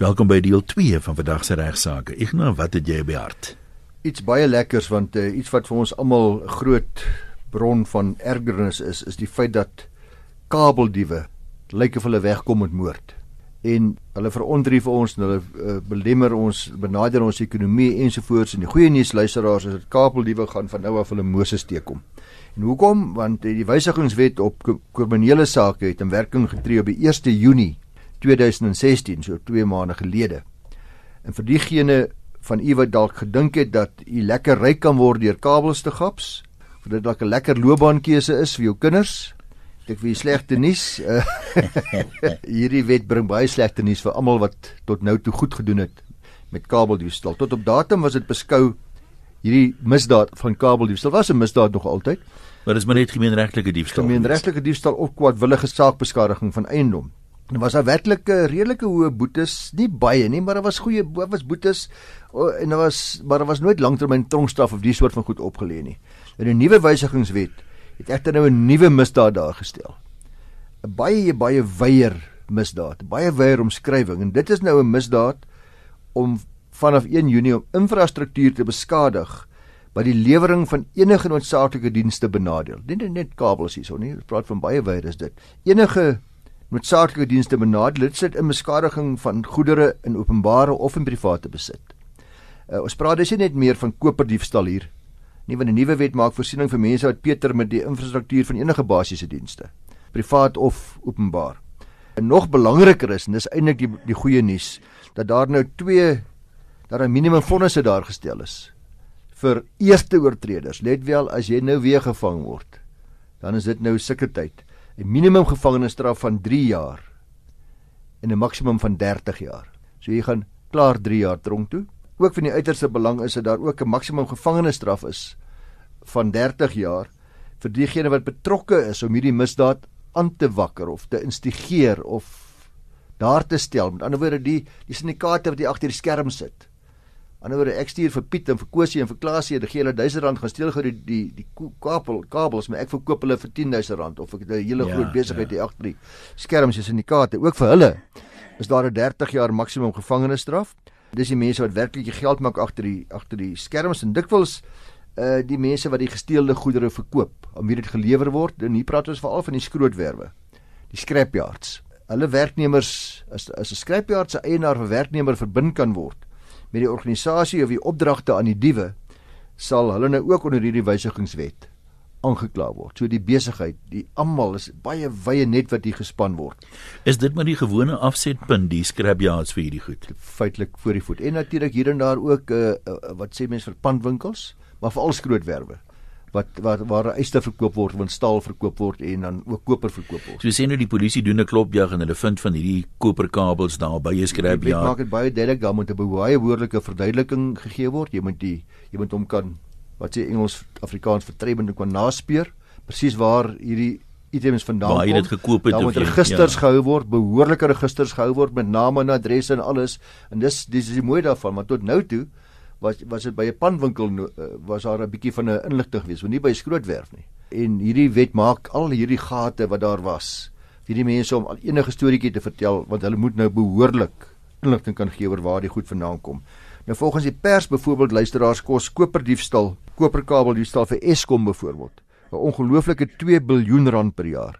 Welkom by deel 2 van vandag se regsaake. Ignas, wat het jy by hart? Iets baie lekkers want uh, iets wat vir ons almal groot bron van ergernis is, is die feit dat kabeldiewe lyk of hulle wegkom met moord. En hulle verondrief ons en hulle uh, belemmer ons, benader ons ekonomie ensovoorts en die goeie nuus luisteraars is dat kabeldiewe gaan van nou af hulle Moses teekom. En hoekom? Want die wysigingswet op kriminele sake het in werking getree op die 1 Junie 2016, so 2 maande gelede. En vir diegene van u wat dalk gedink het dat u lekker ryk kan word deur kabels te gaps, of dit dalk 'n lekker loopbaankeuse is vir jou kinders, ek vir slegte nuus. Hierdie wet bring baie slegte nuus vir almal wat tot nou toe goed gedoen het met kabeldiefstal. Tot op datum was dit beskou hierdie misdaad van kabeldiefstal was 'n misdaad nog altyd. Maar dis maar net gemeenregtelike diefstal. Gemeenregtelike diefstal of kwaadwillige saakbeskadiging van eiendom. En was daar werklik 'n redelike hoë boetes, nie baie nie, maar daar was goeie was boetes en daar was maar daar was nooit langtermyn tronkstraf of die soort van goed opgelê nie. In 'n nuwe wysigingswet het egter nou 'n nuwe misdaad daar gestel. 'n Baie baie wyeer misdaad, baie wyeer omskrywing en dit is nou 'n misdaad om vanaf 1 Junie om infrastruktuur te beskadig wat die lewering van enige noodsaaklike dienste benadeel. Nie net kabels hierso nie, ons praat van baie wyeer is dit. Enige noodsaaklike dienste benadeel dit sit in beskadiging van goedere in openbare of in private besit. Uh, ons praat dus nie net meer van koperdiefstal hier nie want die nuwe wet maak voorsiening vir mense wat Peter met die infrastruktuur van enige basiese dienste, privaat of openbaar. En nog belangriker is en dis eintlik die die goeie nuus dat daar nou twee dat 'n minimum fondse daar gestel is vir eerste oortreders. Let wel as jy nou weer gevang word, dan is dit nou tyd. 'n minimum gevangenisstraf van 3 jaar en 'n maksimum van 30 jaar. So jy gaan klaar 3 jaar tronk toe. Ook van die uiterste belang is dat daar ook 'n maksimum gevangenisstraf is van 30 jaar vir diegene wat betrokke is om hierdie misdaad aan te wakker of te instigeer of daar te stel. Met ander woorde die die syndikaate wat hier agter die skerm sit. Anderswoorde ek stuur vir Piet en vir Kosie en vir Klasie en gee hulle 1000 rand gaan steel gou die die die kabel kabels maar ek verkoop hulle vir 10000 rand of ek 'n hele ja, groot besigheid ja. hier agter die skerms is in die kate ook vir hulle is daar 'n 30 jaar maksimum gevangenisstraf. Dis die mense wat werklik geld maak agter die agter die skerms en dikwels uh die mense wat die gesteelde goedere verkoop om wie dit gelewer word en hier praat ons veral van die skrootwerwe. Die scrapyards. Hulle werknemers as as 'n scrapyard se eienaar vir werknemer verbind kan word met die organisasie of die opdragte aan die diewe sal hulle nou ook onder hierdie wysigingswet aangekla word. So die besigheid, die almal is baie wye net wat hier gespan word. Is dit maar die gewone afsetpunt die scrapyards vir hierdie goed? Feitelik voor die voet. En natuurlik hier en daar ook uh, uh, wat sê mense vir pandwinkels, maar veral skrootwerwe wat wat waar yster verkoop word, want staal verkoop word en dan ook koper verkoop word. So sê nou die polisie doen 'n klopjag en hulle vind van hierdie koperkabels daar by 'n skrap ja. Dit maak dit baie duidelik daar moet 'n baie behoorlike verduideliking gegee word. Jy moet die jy moet hom kan wat sê Engels Afrikaans vertremmend kan naspeur presies waar hierdie items vandaan kom. Waar jy dit gekoop het of jy. Daar moet registers ja. gehou word, behoorlike registers gehou word met name en adresse en alles. En dis dis is die mooi daarvan, maar tot nou toe was was dit by 'n panwinkel uh, was daar 'n bietjie van 'n inligting geweest, maar nie by 'n skrootwerf nie. En hierdie wet maak al hierdie gate wat daar was vir die mense om al enige storieetjie te vertel want hulle moet nou behoorlik inligting kan gee oor waar die goed vandaan kom. Nou volgens die pers byvoorbeeld luisteraars kos koperdiefstal, koperkabeldiefstal vir Eskom byvoorbeeld 'n ongelooflike 2 biljoen rand per jaar.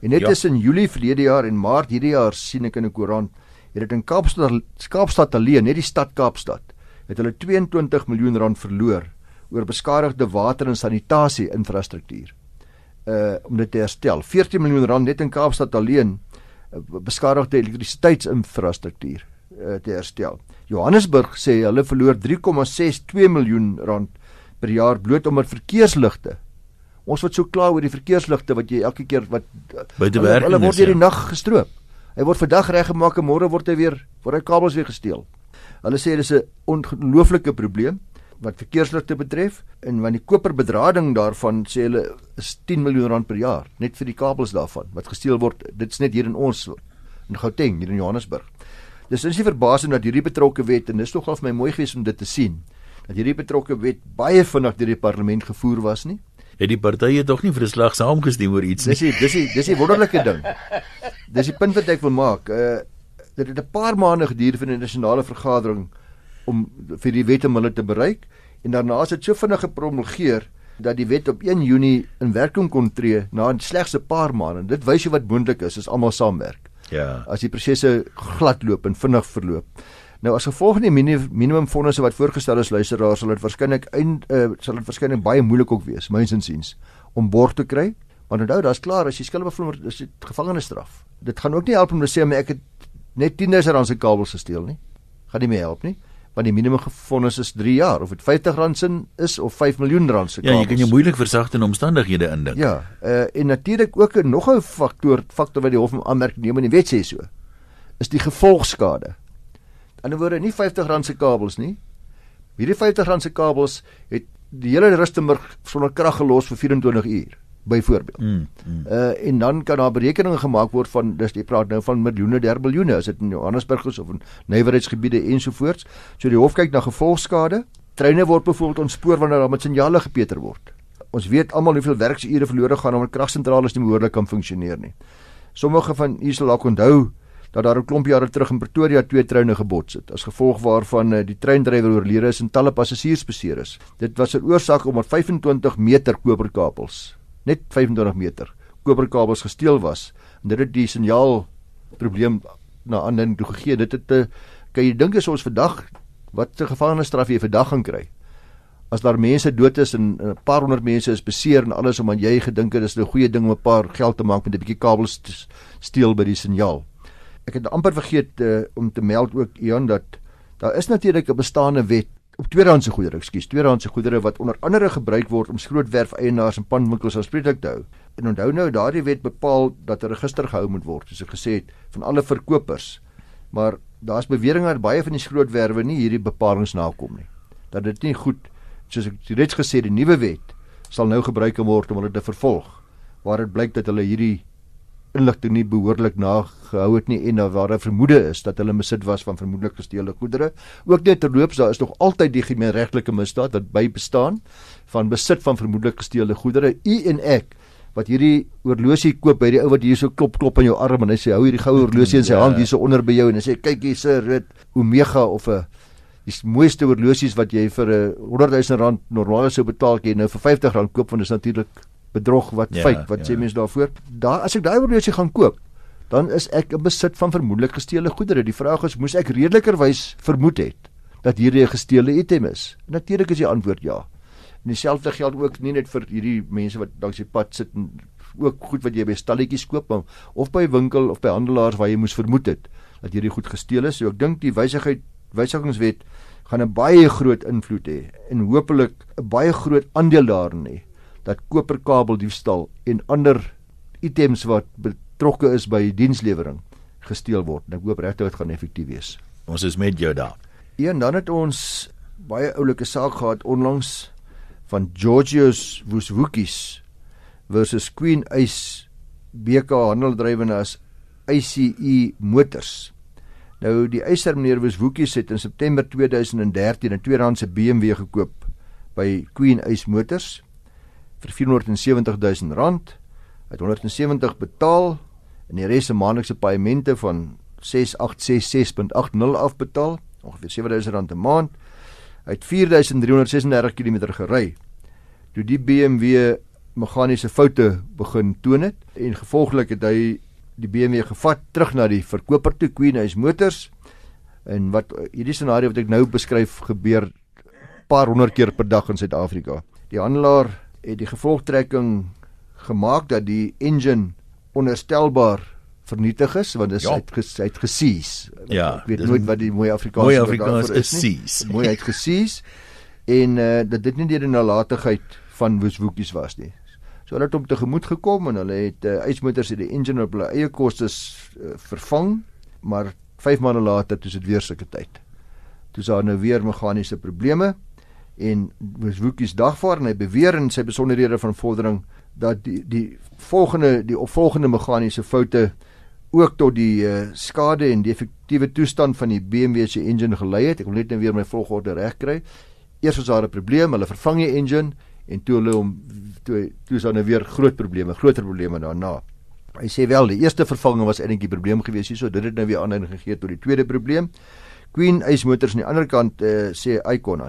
En net ja. tussen Julie verlede jaar en Maart hierdie jaar sien ek in 'n koerant het dit in Kaapstad Kaapstad alleen, net die stad Kaapstad het hulle 22 miljoen rand verloor oor beskadigde water en sanitasie infrastruktuur. Uh om dit te herstel. 14 miljoen rand net in Kaapstad alleen uh, beskadigde elektrisiteitsinfrastruktuur uh, te herstel. Johannesburg sê hulle verloor 3,62 miljoen rand per jaar bloot omdat verkeersligte Ons wat so kla oor die verkeersligte wat jy elke keer wat by die werk hulle word hierdie ja. nag gestroop. Hy word vandag reggemaak en môre word hy weer word hy kabels weer gesteel. Hulle sê dis 'n ongelooflike probleem wat verkeersligte betref en want die koperbedrading daarvan sê hulle is 10 miljoen rand per jaar net vir die kabels daarvan wat gesteel word. Dit's net hier in ons in Gauteng, hier in Johannesburg. Dis is nie verbasend dat hierdie betrokke wet en dis nogal vir my mooi gewees om dit te sien dat hierdie betrokke wet baie vinnig deur die parlement gevoer was nie. Het die partye tog nie vir 'n slag saamgestem oor iets nie. Dis die, dis die, dis die wonderlike ding. Dis die punt wat ek wil maak. Uh dit het 'n paar maande geduur vir die nasionale vergadering om vir die wet om hulle te bereik en daarna is dit so vinnig gepromulgeer dat die wet op 1 Junie in werking kon tree na slegs 'n paar maande. Dit wys jy wat moontlik is as almal saamwerk. Ja. As die prosesse glad loop en vinnig verloop. Nou as gevolg van die minimum fondse wat voorgestel is luisteraars sal dit waarskynlik eind uh, sal dit waarskynlik baie moeilik ook wees, myns insiens, om borg te kry. Want onthou, daar's klaar as jy skuldig bevind word, is dit gevangenisstraf. Dit gaan ook nie help om te sê maar ek het net 10000 rand se kabels gesteel nie. Gaan nie meer help nie want die minimum gefondis is 3 jaar of dit R50 sin is of 5 miljoen rand se kabels. Ja, jy kan jou moeilik versagte omstandighede indink. Ja, uh, en natuurlik ook 'n nog 'n faktor faktor wat die hof aanmerk neem in die wet sê so is die gevolgskade. In 'n woorde nie R50 se kabels nie. Hierdie R50 se kabels het die hele Rustenburg sonder krag gelos vir 24 uur byvoorbeeld. Mm, mm. Uh en dan kan daar berekeninge gemaak word van dis jy praat nou van miljoene der biljoene as dit in Johannesburg is of in nywerheidsgebiede ensovoorts. So die hof kyk na gevolgskade. Treine word byvoorbeeld ontspoor wanneer daar met signale gepeter word. Ons weet almal hoeveel werksure verlore gaan omdat kragsentrale nie behoorlik kan funksioneer nie. Sommige van u sal dalk onthou dat daar 'n klomp jare terug in Pretoria twee treine gebots het as gevolg waarvan uh, die treindrywer oorlede is en talle passasiers beseer is. Dit was 'n oorsaak omdat 25 meter koperkabels net 25 meter koperkabels gesteel was en dit het die signaal probleem na ander toe gegee. Dit het te, kan jy dink as ons vandag wat se gevangenisstraf jy vandag gaan kry? As daar mense dood is en 'n paar honderd mense is beseer en alles omdat jy gedink het dis 'n goeie ding om 'n paar geld te maak met 'n bietjie kabels te steel by die signaal. Ek het amper vergeet uh, om te meld ook Ian dat daar is natuurlik 'n bestaande wet op tweedehandse goedere, ekskuus, tweedehandse goedere wat onder andere gebruik word om skrootwerf eienaars en panwinkels aanspreeklik te hou. En onthou nou, daardie wet bepaal dat 'n register gehou moet word, soos ek gesê het, van alle verkopers. Maar daar's beweringe dat baie van die skrootwerwe nie hierdie bepalinge nakom nie. Dat dit nie goed, soos ek reeds gesê het, die nuwe wet sal nou gebruik word om hulle te vervolg waar dit blyk dat hulle hierdie inligting nie behoorlik nagehou het nie en waar daar vermoede is dat hulle besit was van vermoedelik gesteelde goedere. Ook net terloops daar is nog altyd die gemeenregtelike misdaad wat by bestaan van besit van vermoedelik gesteelde goedere. U en ek wat hierdie oorlosie koop by die ou wat hier so klop klop aan jou arm en hy sê hou hierdie goue oorlosie in sy hand hier so onder by jou en hy sê kyk hier sir dit Omega of 'n die mooiste oorlosies wat jy vir 'n 100 000 rand normaal sou betaal jy nou vir 50 rand koop want dit is natuurlik bedrog wat ja, feit wat ja. sê mense daarvoor daar as ek daai horlosie gaan koop dan is ek in besit van vermoedelik gesteelde goedere. Die vraag is moes ek redelikerwys vermoed het dat hierdie 'n gesteelde item is? Natuurlik is die antwoord ja. En dieselfde geld ook nie net vir hierdie mense wat langs die pad sit en ook goed wat jy by stalletjies koop of by winkel of by handelaars waar jy moes vermoed het dat hierdie goed gesteel is. So ek dink die wysigheid wysigingswet gaan 'n baie groot invloed hê en hopelik 'n baie groot aandeel daarin hê dat koperkabeldiefstal en ander items wat betrokke is by dienslewering gesteel word. Ek hoop regtig dit gaan effektief wees. Ons is met jou daar. Een dan het ons baie oulike saak gehad onlangs van Georgios Woeswoekies versus Queen Ice BK handeldrywende as ICE Motors. Nou die eiser meneer Woeswoekies het in September 2013 'n tweedehandse BMW gekoop by Queen Ice Motors vir 470 000 rand. Hy het 170 betaal en die res se maandelikse paemente van 6866.80 afbetaal, ongeveer 7000 rand 'n maand. Hy het 4336 km gery. Toe die BMW meganiese foute begin toon het en gevolglik het hy die BMW gevat terug na die verkoper toe Queen House Motors en wat hierdie scenario wat ek nou beskryf gebeur paar honderd keer per dag in Suid-Afrika. Die handelaar het die gevolgtrekking gemaak dat die engine onderstelbaar vernietig is want dit ja. het ges, het gesies. Ja, ek weet nooit wat die mooi Afrikaans mooi Afrikaans is sies. Mooi het gesies en uh, dat dit nie deur die nalatigheid van woeswoekies was nie. So hulle het hom tegemoet gekom en hulle het uh, ysmotors het die engine op hulle eie kostes uh, vervang, maar 5 maande later toe dit weer sulke tyd. Toe sou nou weer meganiese probleme en Woeswoekies dagvaar en hy beweer in sy besonderhede van vordering dat die die volgende die opvolgende meganiese foute ook tot die uh, skade en die effektiewe toestand van die BMW se engine gelei het. Ek wil net nou weer my volgorde regkry. Eers was daar 'n probleem, hulle vervang die engine en toe hulle hom toe toe is daar nou weer groot probleme, groter probleme daarna. Hy sê wel die eerste vervanging was eintlik die probleem gewees hierso, dit het nou weer aanleiding gegee tot die tweede probleem. Queen Ace Motors aan die ander kant uh, sê Icon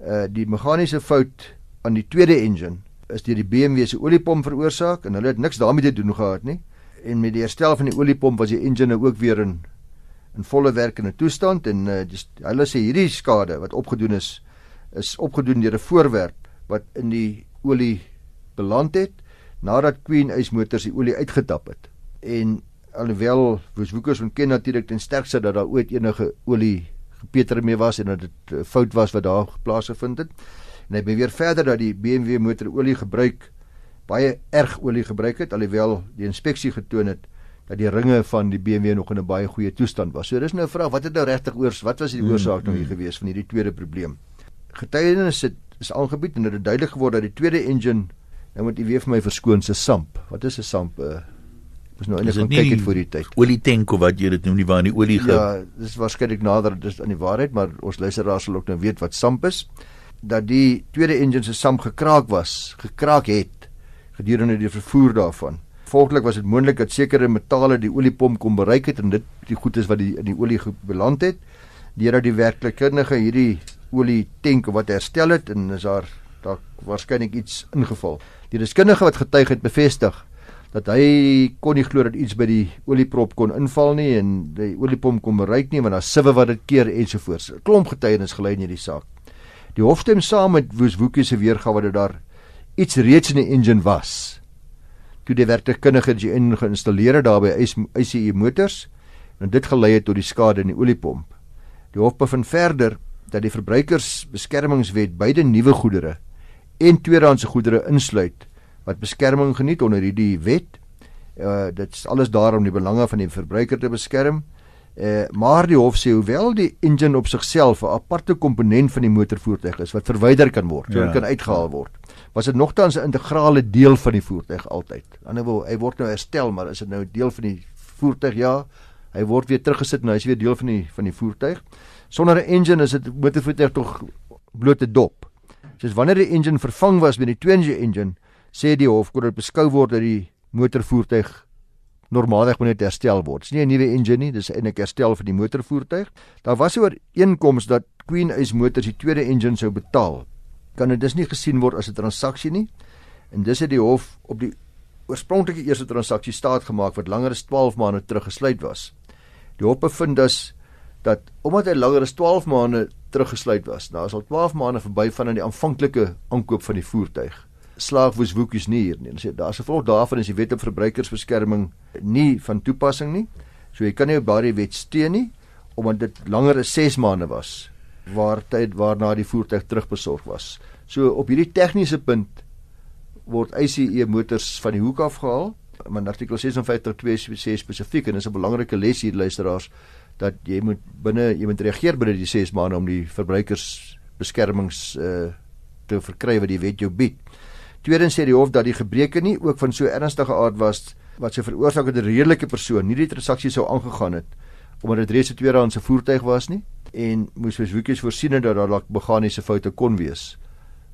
uh, die meganiese fout aan die tweede engine is deur die BMW se oliepomp veroorsaak en hulle het niks daarmee te doen gehad nie. En met die herstel van die oliepomp was die engine nou ook weer in in volle werkende toestand en uh, die, hulle sê hierdie skade wat opgedoen is is opgedoen deur 'n voorwerp wat in die olie beland het nadat Queen Ace Motors die olie uitgetap het. En alhoewel Woeswoekers ontken natuurlik ten sterkste dat daar ooit enige olie gepeter mee was en dat dit 'n fout was wat daar plaasgevind het. En hy beweer verder dat die BMW motor olie gebruik baie erg olie gebruik het alhoewel die inspeksie getoon het dat die ringe van die BMW nog in 'n baie goeie toestand was. So dis nou 'n vraag, wat het nou regtig oors, wat was die hmm, oorsaak nou hier hmm. gewees van hierdie tweede probleem? Getuienis het is aangebied en dit het duidelik geword dat die tweede engine Nou moet u weer vir my verskoon se samp. Wat is 'n samp? Uh, is nou eintlik kyk dit vir die tyd. Olie tank of wat jy dit noem nie waar die olie gaan. Ja, dis waarskynlik nader dis aan die waarheid, maar ons luisteraars sal ook nou weet wat samp is. Dat die tweede engine se samp gekraak was, gekraak het gedurende die vervoer daarvan. Volklik was dit moontlik dat sekere metale die oliepomp kon bereik het en dit die goed is wat die in die olie beland het. Deurdat die werklikkundige hierdie olie tank wat herstel het en is daar daar waarskynlik iets ingeval. Die deskundige wat getuig het bevestig dat hy kon nie glo dat iets by die olieprop kon inval nie en die oliepomp kon bereik nie want daar siwe wat dit keer ensovoorts. 'n Klomp getuienis gelei in hierdie saak. Die hof stem saam met Woeswoekie se weergawe dat daar iets reeds in die engine was. Toe die werktuigkundige die engine geïnstalleer het daarby ICE motors en dit gelei het tot die skade in die oliepomp. Die hof bevind verder dat die verbruikersbeskermingswet beide nuwe goedere en tweedehandse goedere insluit wat beskerming geniet onder hierdie wet. Uh dit is alles daar om die belange van die verbruiker te beskerm. Uh maar die hof sê hoewel die engine op sigself 'n aparte komponent van die motorvoertuig is wat verwyder kan word, so ja. kan uitgehaal word. Was dit nogtans 'n integrale deel van die voertuig altyd. Anderswoorde, hy word nou herstel, maar is dit nou deel van die voertuig? Ja. Hy word weer teruggesit en hy is weer deel van die van die voertuig. Sonder 'n engine is dit motorvoertuig tog blote dop soos wanneer die engine vervang was met die twin engine, sê die hof kon dit beskou word dat die motorvoertuig normaalweg moet herstel word. Dis nie 'n nuwe engine nie, dis eintlik herstel vir die motorvoertuig. Daar was oor einkoms dat Queen Ace Motors die tweede engine sou betaal. Kan dit dus nie gesien word as 'n transaksie nie. En dis het die hof op die oorspronklike eerste transaksie staat gemaak wat langer as 12 maande terug gesluit was. Die hof bevind dus dat omdat hy langer as 12 maande teruggesluit was. Nou is al 12 maande verby van aan die aanvanklike aankoop van die voertuig. Slaag woes woekies nie hier nie. Hulle sê daar's 'n volk daarvan is die wet op verbruikersbeskerming nie van toepassing nie. So jy kan nie op daardie wet steun nie omdat dit langer as 6 maande was waar tyd waarna die voertuig terugbesorg was. So op hierdie tegniese punt word ICE motors van die hoek af gehaal. Maar artikel 56.2 sê spesifiek en dis 'n belangrike les hier luisteraars dat jy moet binne jy moet reageer binne die 6 maande om die verbruikersbeskermings uh te verkry wat die wet jou bied. Tweedens sê die hof dat die gebreke nie ook van so ernstige aard was wat sou veroorsaak dat 'n redelike persoon nie die transaksie sou aangegaan het omdat dit reeds 'n tweedehandse voertuig was nie en moes versoekies voorsien dat daar dalk meganiese foute kon wees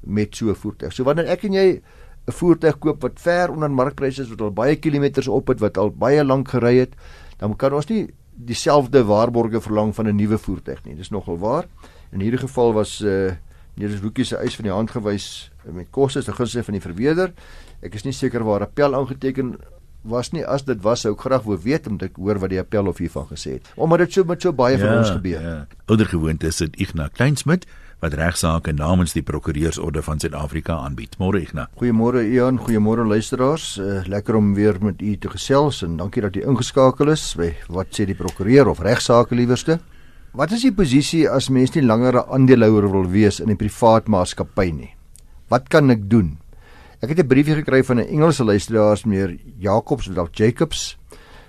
met so 'n voertuig. So wanneer ek en jy 'n voertuig koop wat ver onder markpryse is wat al baie kilometers op het wat al baie lank gery het, dan kan ons nie dieselfde waarborge verlang van 'n nuwe voertuig nie. Dis nogal waar. In hierdie geval was uh eh, Neerus Woekie se eis van die hand gewys met kostes te gunste van die verweerder. Ek is nie seker waar appel aangeteken was nie. As dit was, sou ek graag wou weet om te hoor wat die appel of hiervan gesê het. Omdat dit so met so baie ja, van ons gebeur. Ja. Ouder gewoonte is dit Ignas Kleinsmid wat regsaake namens die prokureursorde van Suid-Afrika aanbied. Môre Igna. Goeiemôre Ian, goeiemôre luisteraars. Uh, lekker om weer met u te gesels en dankie dat u ingeskakel is. Wat sê die prokureur of regsaake liewerste? Wat is die posisie as mens nie langer 'n aandeelhouer wil wees in 'n privaat maatskappy nie? Wat kan ek doen? Ek het 'n briefie gekry van 'n Engelse luisteraars meneer Jacobs of Jacobs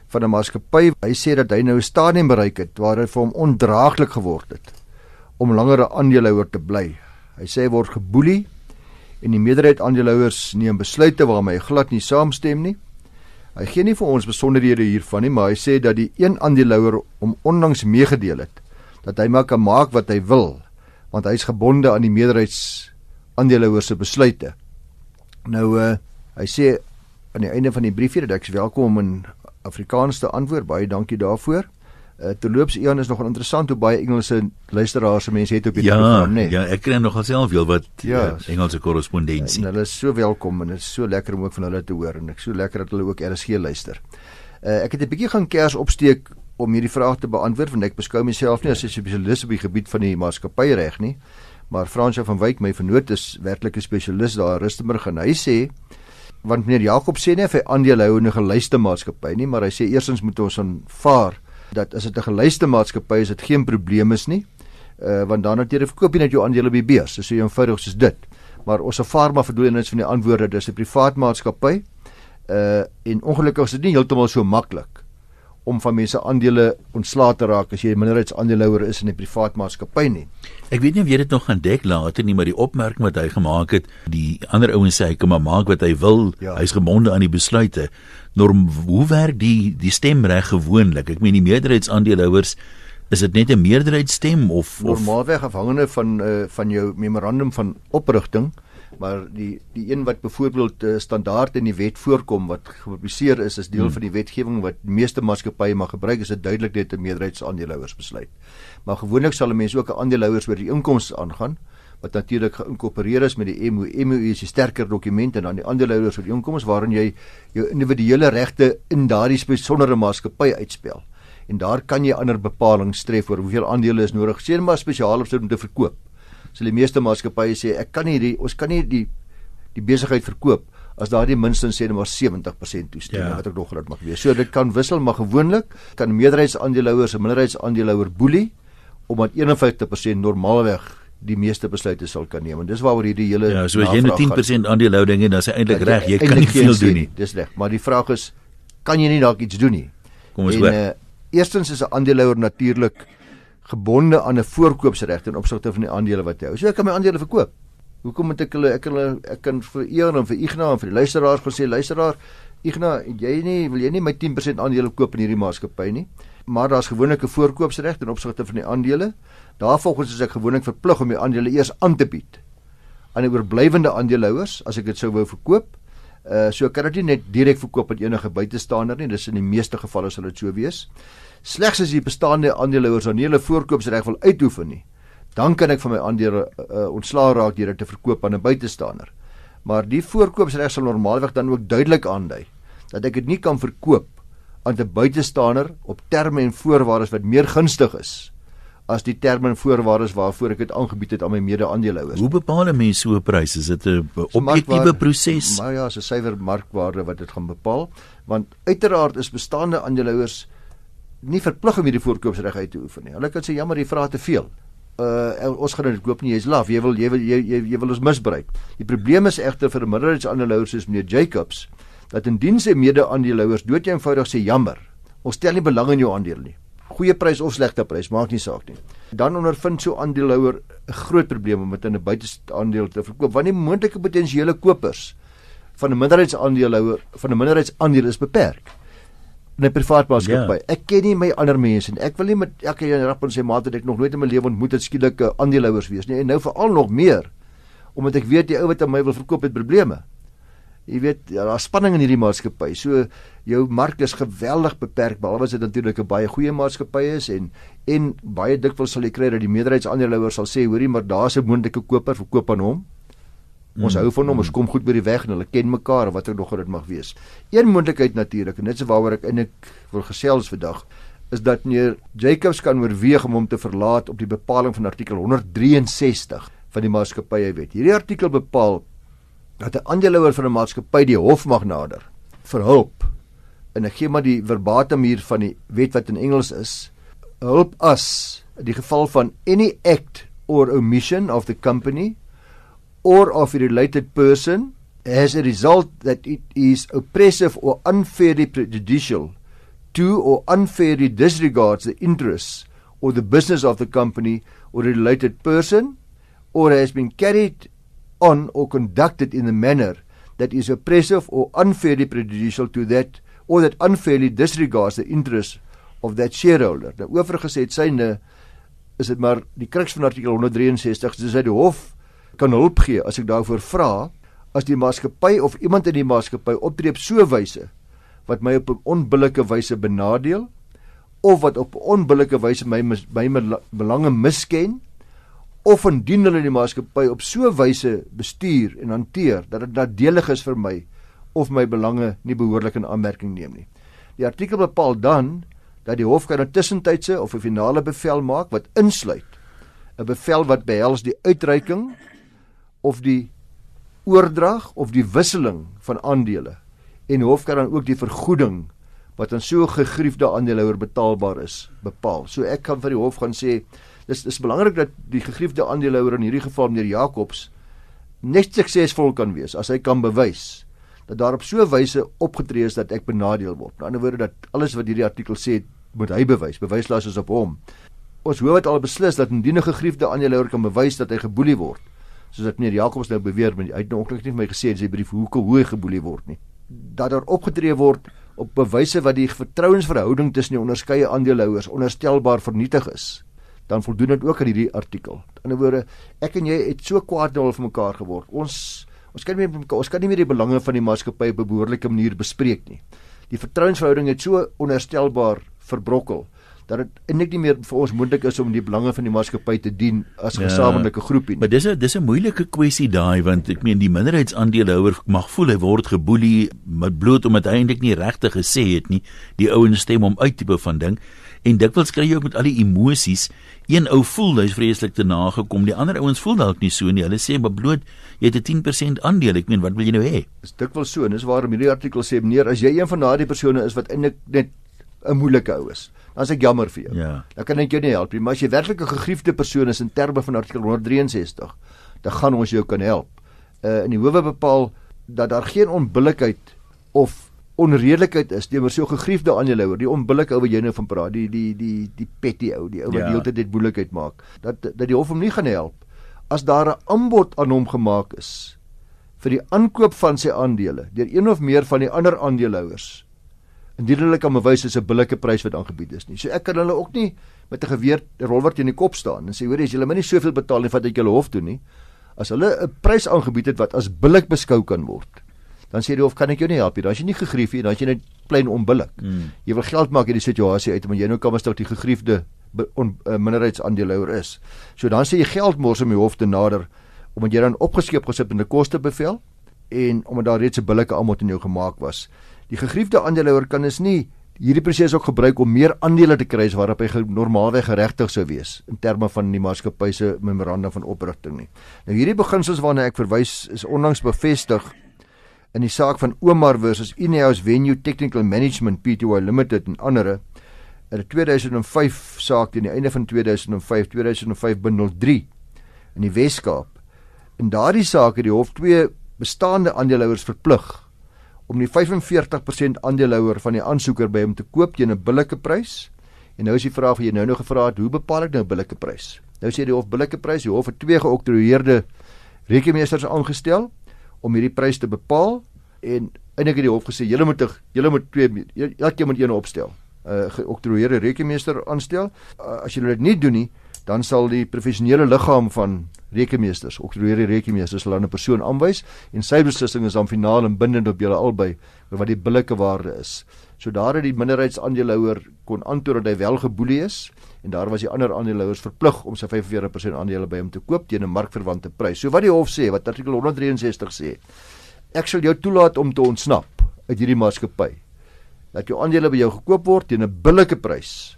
van 'n maatskappy. Hy sê dat hy nou 'n stadium bereik het waar dit vir hom ondraaglik geword het om langer 'n aandeelhouer te bly. Hy sê hy word geboelie en die meerderheid aandeelhouers neem besluite waarmee hy glad nie saamstem nie. Hy gee nie vir ons besonderhede hiervan nie, maar hy sê dat die een aandeelhouer hom onlangs meegedeel het dat hy maar kan maak wat hy wil want hy is gebonde aan die meerderheids aandeelhouers se besluite. Nou uh hy sê aan die einde van die briefie dat ek welkom om in Afrikaans te antwoord. Baie dankie daarvoor. Uh, terloops Ian is nogal interessant hoe baie Engelse luisteraars se mense het op hierdie ja, program, né? Nee. Ja, ek kry nogal self heel wat ja, uh, Engelse korrespondensie. En hulle is so welkom en dit is so lekker om ook van hulle te hoor en ek so lekker dat hulle ook RSG luister. Uh, ek het 'n bietjie gaan kers opsteek om hierdie vraag te beantwoord want ek beskou myself nie as 'n spesialis op die gebied van die maatskappyreg nie. Maar Fransjo van Wyk, my vernoot is werklik 'n spesialis daar in Rustenburg en hy sê want meneer Jakob sê nie of hy aandele hou in 'n geluiste maatskappy nie, maar hy sê eersins moet ons aanvaar dat as dit 'n geluiste maatskappy is, dit geen probleem is nie. Uh want dan natuurlik verkoop jy net jou aandele by beurs. Dis so eenvoudig soos dit. Maar ons Farma verdoenings van die antwoorde, dis 'n privaat maatskappy. Uh en ongelukkig is dit nie heeltemal so maklik om van mense aandele ontslae te raak as jy 'n minderheidsaandeelhouer is in 'n privaat maatskappy nie. Ek weet nie of jy dit nog gaan dek later nie, maar die opmerking wat hy gemaak het, die ander ouens sê hy kan maar maak wat hy wil. Ja. Hy's gebonde aan die besluite. Norm, hoe werk die die stemreg gewoonlik? Ek meen die meerderheidsaandeelhouers is dit net 'n meerderheidsstem of normaalweg afhangende van uh, van jou memorandum van oprigting maar die die een wat byvoorbeeld uh, standaard in die wet voorkom wat gepubliseer is is deel hmm. van die wetgewing wat die meeste maatskappye mag gebruik is dit duidelik net 'n meerderheidsaandeelhouers besluit. Maar gewoonlik sal 'n mens ook 'n aandeelhouers oor die inkomste aangaan wat natuurlik geïnkorporeer is met die MOU. MOU is 'n sterker dokument en dan die aandeelhouers oor die inkomste waarin jy jou individuele regte in daardie spesiale maatskappy uitspel. En daar kan jy ander bepalinge tref oor hoeveel aandele is nodig, sien maar spesiaal om te verkoop sal die meeste maatskappye sê ek kan nie die ons kan nie die die besigheid verkoop as daar nie minstens sê net maar 70% toestemming ja. wat ek nog groot mag wees. So dit kan wissel maar gewoonlik kan meerderheidsaandeelhouers 'n minderheidsaandeelhouer boelie omdat 51% normaalweg die meeste besluite sal kan neem. En dis waaroor hierdie hele Ja, so as jy net 10% aandelehouding het, dan is hy eintlik reg. Jy kan nie veel doen nie. Dis reg, maar die vraag is kan jy nie dalk iets doen nie? Kom ons hoor. Uh, eerstens is 'n aandeelhouer natuurlik gebonde aan 'n voorkoopsreg ten opsigte van die aandele wat hy hou. So ek kan my aandele verkoop. Hoekom moet ek hulle ek hulle ek kan vir Eon en vir Ignas en vir die luisteraars gesê luisteraar Ignas, jy nie wil jy nie my 10% aandele koop in hierdie maatskappy nie. Maar daar's gewoonlik 'n voorkoopsreg ten opsigte van die aandele. Daarvolgens is ek gewoonlik verplig om die aandele eers aan te bied aan die oorblywende aandeelhouers as ek dit sou wou verkoop. Uh so kan dit nie net direk verkoop aan enige buitestander nie. Dis in die meeste gevalle sal dit so wees slegs as die bestaande aandeelhouers aan hulle voorkoopsreg wil uitoefen nie, dan kan ek van my aandele uh, ontslaa raak deur dit te verkoop aan 'n buitestander. Maar die voorkoopsreg sal normaalweg dan ook duidelik aandui dat ek dit nie kan verkoop aan 'n buitestander op terme en voorwaardes wat meer gunstig is as die terme en voorwaardes waarvoor ek dit aangebied het aan my mede-aandeelhouers. Hoe bepaal 'n mens so 'n prys? Is dit 'n objektiewe proses? Maar ja, 'n suiwer markwaarde wat dit gaan bepaal, want uiteraard is bestaande aandeelhouers nie verplig om hierdie voorkoopsreg uit te oefen nie. Hulle kan sê jammer, jy vra te veel. Uh ons gaan dit koop nie, jy's laf. Jy wil jy wil jy, jy, jy wil ons misbruik. Die probleem is egter vir 'n minderheidsaandeelhouer soos meneer Jacobs dat indien sy mede-aandeelhouers dood eenvoudig sê jammer, ons stel nie belang in jou aandeel nie. Goeie prys of slegte prys maak nie saak nie. Dan ondervind so aandeelhouer 'n groot probleem om met 'n buiteaandeel te verkoop want die moontlike potensiële kopers van 'n minderheidsaandeelhouer van 'n minderheidsaandeel is beperk in 'n privaat maatskappy. Ja. Ek ken nie my ander mense nie. Ek wil nie met elke een rap en sê maat dat ek nog nooit in my lewe ontmoet het skielike aandeelhouers wees nie. En nou veral nog meer omdat ek weet die ou wat aan my wil verkoop het probleme. Jy weet, ja, daar's spanning in hierdie maatskappy. So jou mark is geweldig beperk behalwe as dit natuurlik 'n baie goeie maatskappy is en en baie dikwels sal jy kry dat die meerderheidsaandeelhouers sal sê, hoorie, maar daar's 'n moontlike koper, verkoop aan hom. Ons hou van hom, ons kom goed by die weg en hulle ken mekaar wat ook nog dit mag wees. Een moontlikheid natuurlik en dit is waaroor ek eintlik wil gesels vandag is dat meneer Jacobs kan oorweeg om hom te verlaat op die bepaling van artikel 163 van die maatskappye wet. Hierdie artikel bepaal dat 'n aandeelhouer van 'n maatskappy die hof mag nader vir hulp. En ek gee maar die verbatim hier van die wet wat in Engels is. Hulp as in die geval van any act or omission of the company or of a related person as a result that it is oppressive or unfairly prejudicial to or unfairly disregards the interests or the business of the company or a related person or has been carried on or conducted in a manner that is oppressive or unfairly prejudicial to that or that unfairly disregards the interests of that shareholder. Nou oorgesê het syne is dit maar die kruks van artikel 163 dis uit die hof kan hulp gee as ek daarvoor vra as die maatskappy of iemand in die maatskappy optree op so wyse wat my op 'n onbillike wyse benadeel of wat op 'n onbillike wyse my my belange misken of indien hulle die maatskappy op so 'n wyse bestuur en hanteer dat dit nadelig is vir my of my belange nie behoorlik in aanmerking neem nie. Die artikel bepaal dan dat die hof kan 'n tussentydse of 'n finale bevel maak wat insluit 'n bevel wat behels die uitreiking of die oordrag of die wisseling van aandele en hof kan dan ook die vergoeding wat aan so 'n gegriefde aandeelhouer betaalbaar is bepaal. So ek kan vir die hof gaan sê dis dis belangrik dat die gegriefde aandeelhouer in hierdie geval meneer Jacobs net suksesvol kan wees as hy kan bewys dat daar op so 'n wyse opgetree is dat ek benadeel word. Met ander woorde dat alles wat hierdie artikel sê moet hy bewys. Bewyslas is op hom. Ons hoor wat al beslis dat indien 'n gegriefde aandeelhouer kan bewys dat hy geboelie word soos dat meneer Jacobs nou beweer met hy het nou ook nie vir my gesê in sy brief hoe hoe hy geboelie word nie dat daar opgetree word op bewyse wat die vertrouensverhouding tussen die onderskeie aandeelhouers onderstelbaar vernietig is dan voldoen dit ook aan hierdie artikel. In ander woorde, ek en jy het so kwaad nou al vir mekaar geword. Ons ons kan nie meer ons kan nie meer die belange van die maatskappy op 'n behoorlike manier bespreek nie. Die vertrouensverhouding het so onderstelbaar verbrokkel dat dit eintlik nie meer vir ons moontlik is om die belange van die maatskappy te dien as ja, gesamentlike groepie nie. Maar dis 'n dis 'n moeilike kwessie daai want ek meen die minderheidsaandeelhouer mag voel hy word geboelie met bloot omdat hy eintlik nie regtig gesê het nie. Die ouens stem om uit tipe van ding en dikwels kry jy ook met al die emosies een ou voel hy's vreeslik te nagekom die ander ouens voel dalk nie so nie hulle sê maar bloot jy het 'n 10% aandeel ek meen wat wil jy nou hê dis dikwels so en dis waarom hierdie artikel sê meneer as jy een van daardie persone is wat eintlik net 'n moeilike ou is dan is ek jammer vir jou. Ja. Dan kan ek jou nie help nie, maar as jy werklik 'n gegriefde persoon is in terme van artikel 163, dan gaan ons jou kan help. Uh in die howe bepaal dat daar geen onbillikheid of onredelikheid is teenoor so gegriefde aandeelhouer, die onbillike ou wat jy nou van praat, die die die die petty ou, die ou wat ja. heeltyd dit moeilikheid maak. Dat dat die hof hom nie gaan help as daar 'n aanbod aan hom gemaak is vir die aankoop van sy aandele deur een of meer van die ander aandeelhouers indien hulle kan bewys dis 'n billike prys wat aangebied is nie. So ek kan hulle ook nie met 'n geweer rolwart in die kop staan en sê hoor as julle my nie soveel betaal nie wat ek julle hof toe nie. As hulle 'n prys aangebied het wat as billik beskou kan word, dan sê die hof kan ek jou nie help nie. Dan as jy nie gegrief nie, dan as jy net plain onbillik. Hmm. Jy wil geld maak hierdie situasie uit, maar jy nou kan maar stout die gegriefde on, uh, minderheidsaandeelhouer is. So dan sê jy geld mors om die hof te nader omdat jy dan opgeskeep gesit in 'n kostebevel en omdat daar reeds 'n billike aanbod in jou gemaak was. Die gegriefde aandeelhouer kan is nie hierdie proses ook gebruik om meer aandele te kry as waarop hy normaalweg geregtig sou wees in terme van die maatskappy se memorandum van oprigting nie. Nou hierdie beginsels waarna ek verwys is onlangs bevestig in die saak van Omar versus Ineos Venue Technical Management Pty Limited en ander in 'n 2005 saak teen die einde van 2005 2005 bundel 3 in die Wes-Kaap. In daardie saak het die hof twee bestaande aandeelhouers verplig om die 45% aandeelhouer van die aansoeker by hom te koop teen 'n billike prys. En nou is die vraag wat jy nou nog gevra het, hoe bepaal ek nou 'n billike prys? Nou sê die hof billike prys, die hof het twee geoktroeëerde rekenmeesters aangestel om hierdie prys te bepaal en eintlik het die hof gesê julle moet julle moet twee elkeen moet een opstel. 'n uh, geoktroeëerde rekenmeester aanstel. Uh, as julle dit nie doen nie, dan sal die professionele liggaam van rekenmeesters, oktroeëre rekenmeesters hulle 'n persoon aanwys en sy beslissing is dan finaal en bindend op julle albei oor wat die billike waarde is. So daar het die minderheidsaandeelhouer kon antwoord dat hy wel geboelie is en daar was die ander aandeelhouers verplig om sy 45% aandele by hom te koop teen 'n markverwante prys. So wat die hof sê, wat artikel 163 sê, ek sal jou toelaat om te ontsnap uit hierdie maatskappy. Dat jou aandele by jou gekoop word teen 'n billike prys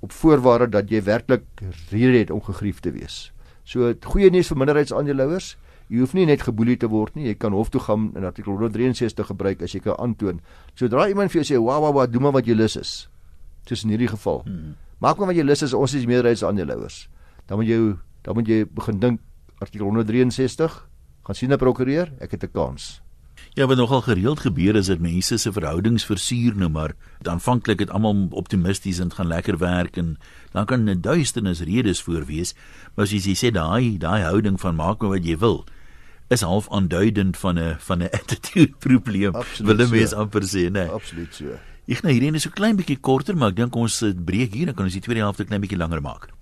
op voorwaarde dat jy werklik rede het om gegrief te wees. So goeie nuus vir minderheidsaandeelhouers, jy hoef nie net geboelie te word nie, jy kan hof toe gaan in artikel 163 gebruik as jy kan aantoon. Sodra iemand vir jou sê, "Wa wa wa, doen maar wat jy lus is." Soos in hierdie geval. Hmm. Maak maar wat jy lus is, ons is minderheidsaandeelhouers. Dan moet jy dan moet jy begin dink artikel 163, gaan sien 'n prokureur, ek het 'n kans. Ja, wat nogal gereeld gebeur is dat mense se verhoudings versuur nou maar. Aanvanklik het almal optimisties en gaan lekker werk en dan kan 'n duisternis redes voor wees. Maar as jy sê daai daai houding van maak maar wat jy wil is half aanduidend van 'n van 'n attitude probleem. Wil 'n mens so. amper sê, né? Absoluut so. Ek nou hierdie is so klein bietjie korter, maar ek dink ons breek hier en kan ons die tweede helfte klein bietjie langer maak.